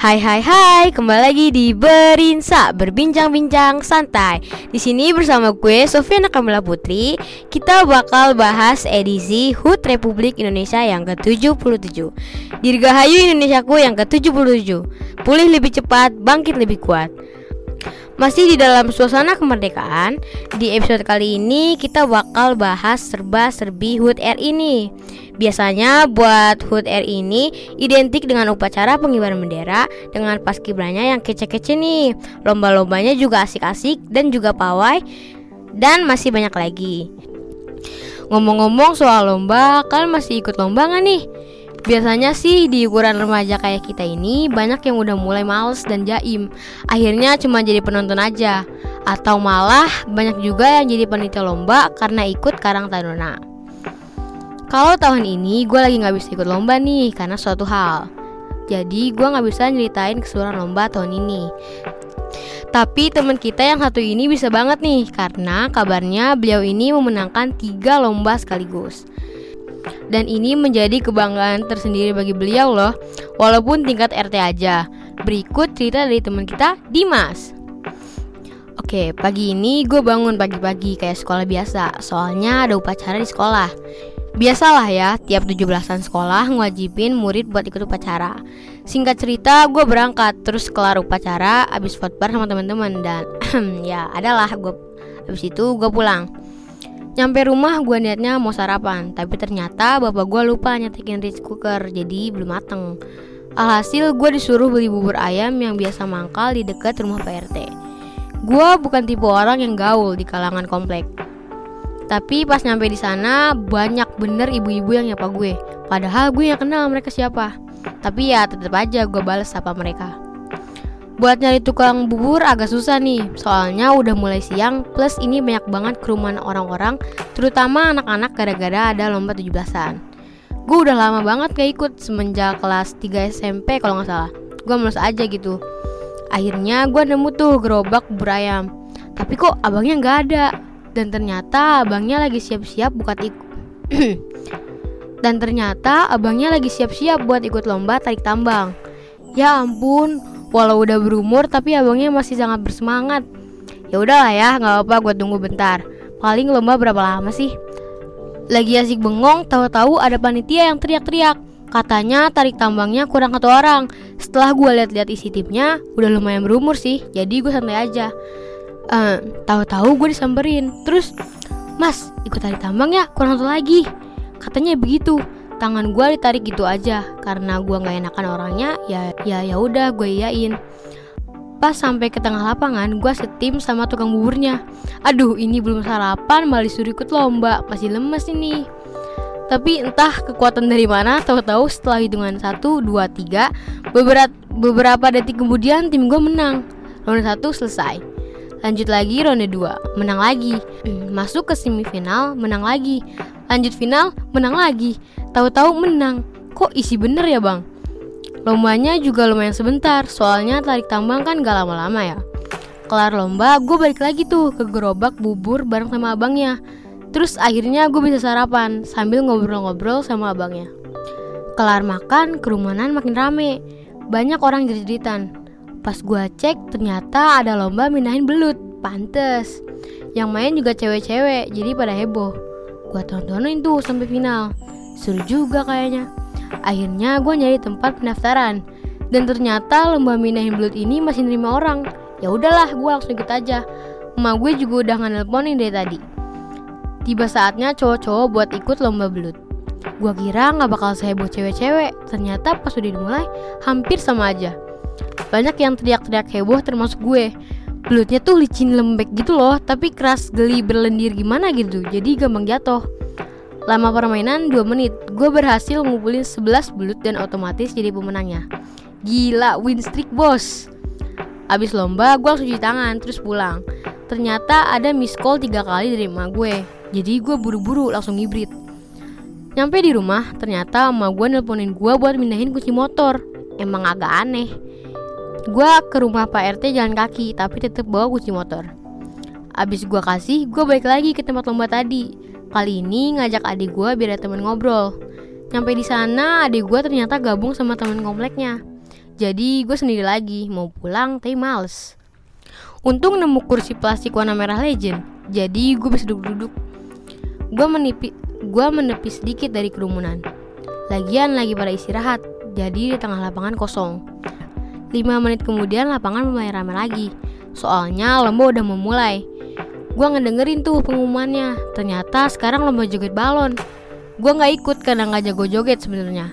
Hai hai hai, kembali lagi di Berinsa Berbincang-bincang santai. Di sini bersama gue Sofiana Kamila Putri Kita bakal bahas edisi HUT Republik Indonesia yang ke-77 Dirgahayu Indonesiaku yang ke-77 Pulih lebih cepat, bangkit lebih kuat masih di dalam suasana kemerdekaan, di episode kali ini kita bakal bahas serba-serbi HUT RI ini. Biasanya buat HUT RI ini identik dengan upacara pengibaran bendera dengan paskibranya yang kece-kece nih. Lomba-lombanya juga asik-asik dan juga pawai dan masih banyak lagi. Ngomong-ngomong soal lomba, kalian masih ikut lomba gak nih? Biasanya sih di ukuran remaja kayak kita ini banyak yang udah mulai males dan jaim. Akhirnya cuma jadi penonton aja. Atau malah banyak juga yang jadi panitia lomba karena ikut Karang Taruna. Kalau tahun ini gue lagi gak bisa ikut lomba nih karena suatu hal. Jadi gue gak bisa nyeritain keseluruhan lomba tahun ini. Tapi teman kita yang satu ini bisa banget nih karena kabarnya beliau ini memenangkan tiga lomba sekaligus dan ini menjadi kebanggaan tersendiri bagi beliau loh. Walaupun tingkat RT aja. Berikut cerita dari teman kita, Dimas. Oke, pagi ini gue bangun pagi-pagi kayak sekolah biasa. Soalnya ada upacara di sekolah. Biasalah ya, tiap 17-an sekolah ngewajibin murid buat ikut upacara. Singkat cerita, gue berangkat Terus kelar upacara, abis bar sama teman-teman Dan ya adalah gue Abis itu gue pulang Nyampe rumah gue niatnya mau sarapan Tapi ternyata bapak gue lupa nyetikin rice cooker Jadi belum mateng. Alhasil gue disuruh beli bubur ayam yang biasa mangkal di dekat rumah PRT Gue bukan tipe orang yang gaul di kalangan komplek. Tapi pas nyampe di sana banyak bener ibu-ibu yang nyapa gue. Padahal gue yang kenal mereka siapa. Tapi ya tetap aja gue bales sapa mereka Buat nyari tukang bubur agak susah nih, soalnya udah mulai siang plus ini banyak banget kerumunan orang-orang, terutama anak-anak gara-gara ada lomba 17-an. Gue udah lama banget gak ikut semenjak kelas 3 SMP kalau nggak salah. Gue males aja gitu. Akhirnya gue nemu tuh gerobak bubur ayam. Tapi kok abangnya nggak ada. Dan ternyata abangnya lagi siap-siap buka ikut. Dan ternyata abangnya lagi siap-siap buat ikut lomba tarik tambang. Ya ampun, Walau udah berumur tapi abangnya masih sangat bersemangat. Ya udahlah ya, nggak apa-apa gue tunggu bentar. Paling lomba berapa lama sih? Lagi asik bengong, tahu-tahu ada panitia yang teriak-teriak. Katanya tarik tambangnya kurang satu orang. Setelah gue lihat-lihat isi tipnya, udah lumayan berumur sih. Jadi gue santai aja. Uh, tahu-tahu gue disamperin. Terus, Mas, ikut tarik tambang ya? Kurang satu lagi. Katanya begitu tangan gue ditarik gitu aja. Karena gue nggak enakan orangnya ya ya ya udah gue iyain. Pas sampai ke tengah lapangan gue setim sama tukang buburnya. Aduh ini belum sarapan malah disuruh ikut lomba. Masih lemes ini. Tapi entah kekuatan dari mana tahu-tahu setelah hitungan 1, 2, 3 beberapa, beberapa detik kemudian tim gue menang. Ronde 1 selesai. Lanjut lagi ronde 2 menang lagi. Hmm, masuk ke semifinal menang lagi. Lanjut final menang lagi Tahu-tahu menang. Kok isi bener ya bang? Lombanya juga lumayan sebentar, soalnya tarik tambang kan gak lama-lama ya. Kelar lomba, gue balik lagi tuh ke gerobak bubur bareng sama abangnya. Terus akhirnya gue bisa sarapan sambil ngobrol-ngobrol sama abangnya. Kelar makan, kerumunan makin rame. Banyak orang jerit-jeritan. Pas gue cek, ternyata ada lomba minahin belut. Pantes. Yang main juga cewek-cewek, jadi pada heboh. Gue tontonin tuh sampai final. Seru juga kayaknya. Akhirnya gue nyari tempat pendaftaran. Dan ternyata lomba minahin belut ini masih nerima orang. Ya udahlah, gue langsung ikut aja. Emak gue juga udah nganelponin dari tadi. Tiba saatnya cowok-cowok buat ikut lomba belut. Gue kira nggak bakal seheboh cewek-cewek. Ternyata pas udah dimulai, hampir sama aja. Banyak yang teriak-teriak heboh termasuk gue. Belutnya tuh licin lembek gitu loh, tapi keras geli berlendir gimana gitu. Jadi gampang jatuh. Lama permainan 2 menit, gue berhasil ngumpulin 11 belut dan otomatis jadi pemenangnya. Gila, win streak bos. Abis lomba, gue langsung cuci tangan, terus pulang. Ternyata ada miss call tiga kali dari emak gue. Jadi gue buru-buru langsung hibrid. Nyampe di rumah, ternyata emak gue nelponin gue buat mindahin kunci motor. Emang agak aneh. Gue ke rumah Pak RT jalan kaki, tapi tetap bawa kunci motor. Abis gue kasih, gue balik lagi ke tempat lomba tadi. Kali ini ngajak adik gue biar temen ngobrol. Nyampe di sana, adik gue ternyata gabung sama temen kompleknya. Jadi gue sendiri lagi mau pulang tapi males. Untung nemu kursi plastik warna merah legend. Jadi gue bisa duduk-duduk. Gue menipi, gue menepi sedikit dari kerumunan. Lagian lagi pada istirahat, jadi di tengah lapangan kosong. 5 menit kemudian lapangan mulai ramai lagi. Soalnya lomba udah memulai. Gue ngedengerin tuh pengumumannya. Ternyata sekarang lomba joget balon. Gue nggak ikut karena nggak jago joget sebenarnya.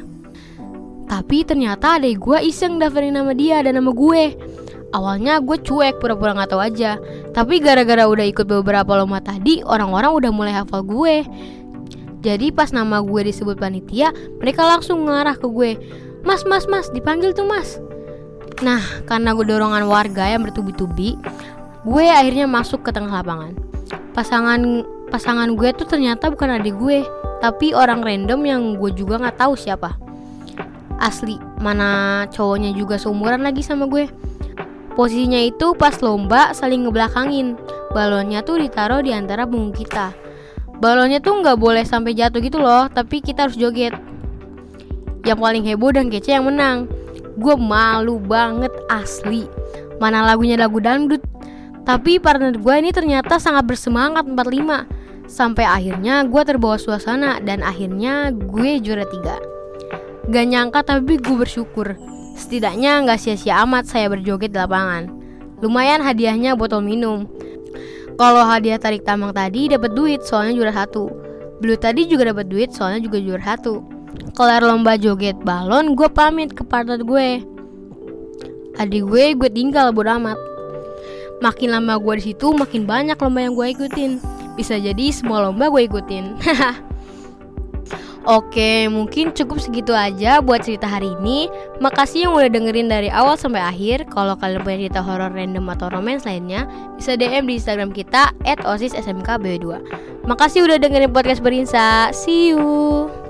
Tapi ternyata adek gue iseng daftarin nama dia dan nama gue. Awalnya gue cuek pura-pura nggak tahu aja. Tapi gara-gara udah ikut beberapa lomba tadi, orang-orang udah mulai hafal gue. Jadi pas nama gue disebut panitia, mereka langsung ngarah ke gue. Mas, mas, mas, dipanggil tuh mas. Nah, karena gue dorongan warga yang bertubi-tubi, gue akhirnya masuk ke tengah lapangan. Pasangan pasangan gue tuh ternyata bukan adik gue, tapi orang random yang gue juga nggak tahu siapa. Asli, mana cowoknya juga seumuran lagi sama gue. Posisinya itu pas lomba saling ngebelakangin. Balonnya tuh ditaruh di antara punggung kita. Balonnya tuh nggak boleh sampai jatuh gitu loh, tapi kita harus joget. Yang paling heboh dan kece yang menang. Gue malu banget asli. Mana lagunya lagu dangdut. Tapi partner gue ini ternyata sangat bersemangat 45 Sampai akhirnya gue terbawa suasana dan akhirnya gue juara tiga. Gak nyangka tapi gue bersyukur. Setidaknya gak sia-sia amat saya berjoget di lapangan. Lumayan hadiahnya botol minum. Kalau hadiah tarik tambang tadi dapat duit soalnya juara satu. Blue tadi juga dapat duit soalnya juga juara satu. Kelar lomba joget balon gue pamit ke partner gue. Adik gue gue tinggal bodo amat Makin lama gue di situ makin banyak lomba yang gue ikutin Bisa jadi semua lomba gue ikutin Oke, mungkin cukup segitu aja buat cerita hari ini. Makasih yang udah dengerin dari awal sampai akhir. Kalau kalian punya cerita horor random atau romance lainnya, bisa DM di Instagram kita @osissmkb2. Makasih udah dengerin podcast Berinsa. See you.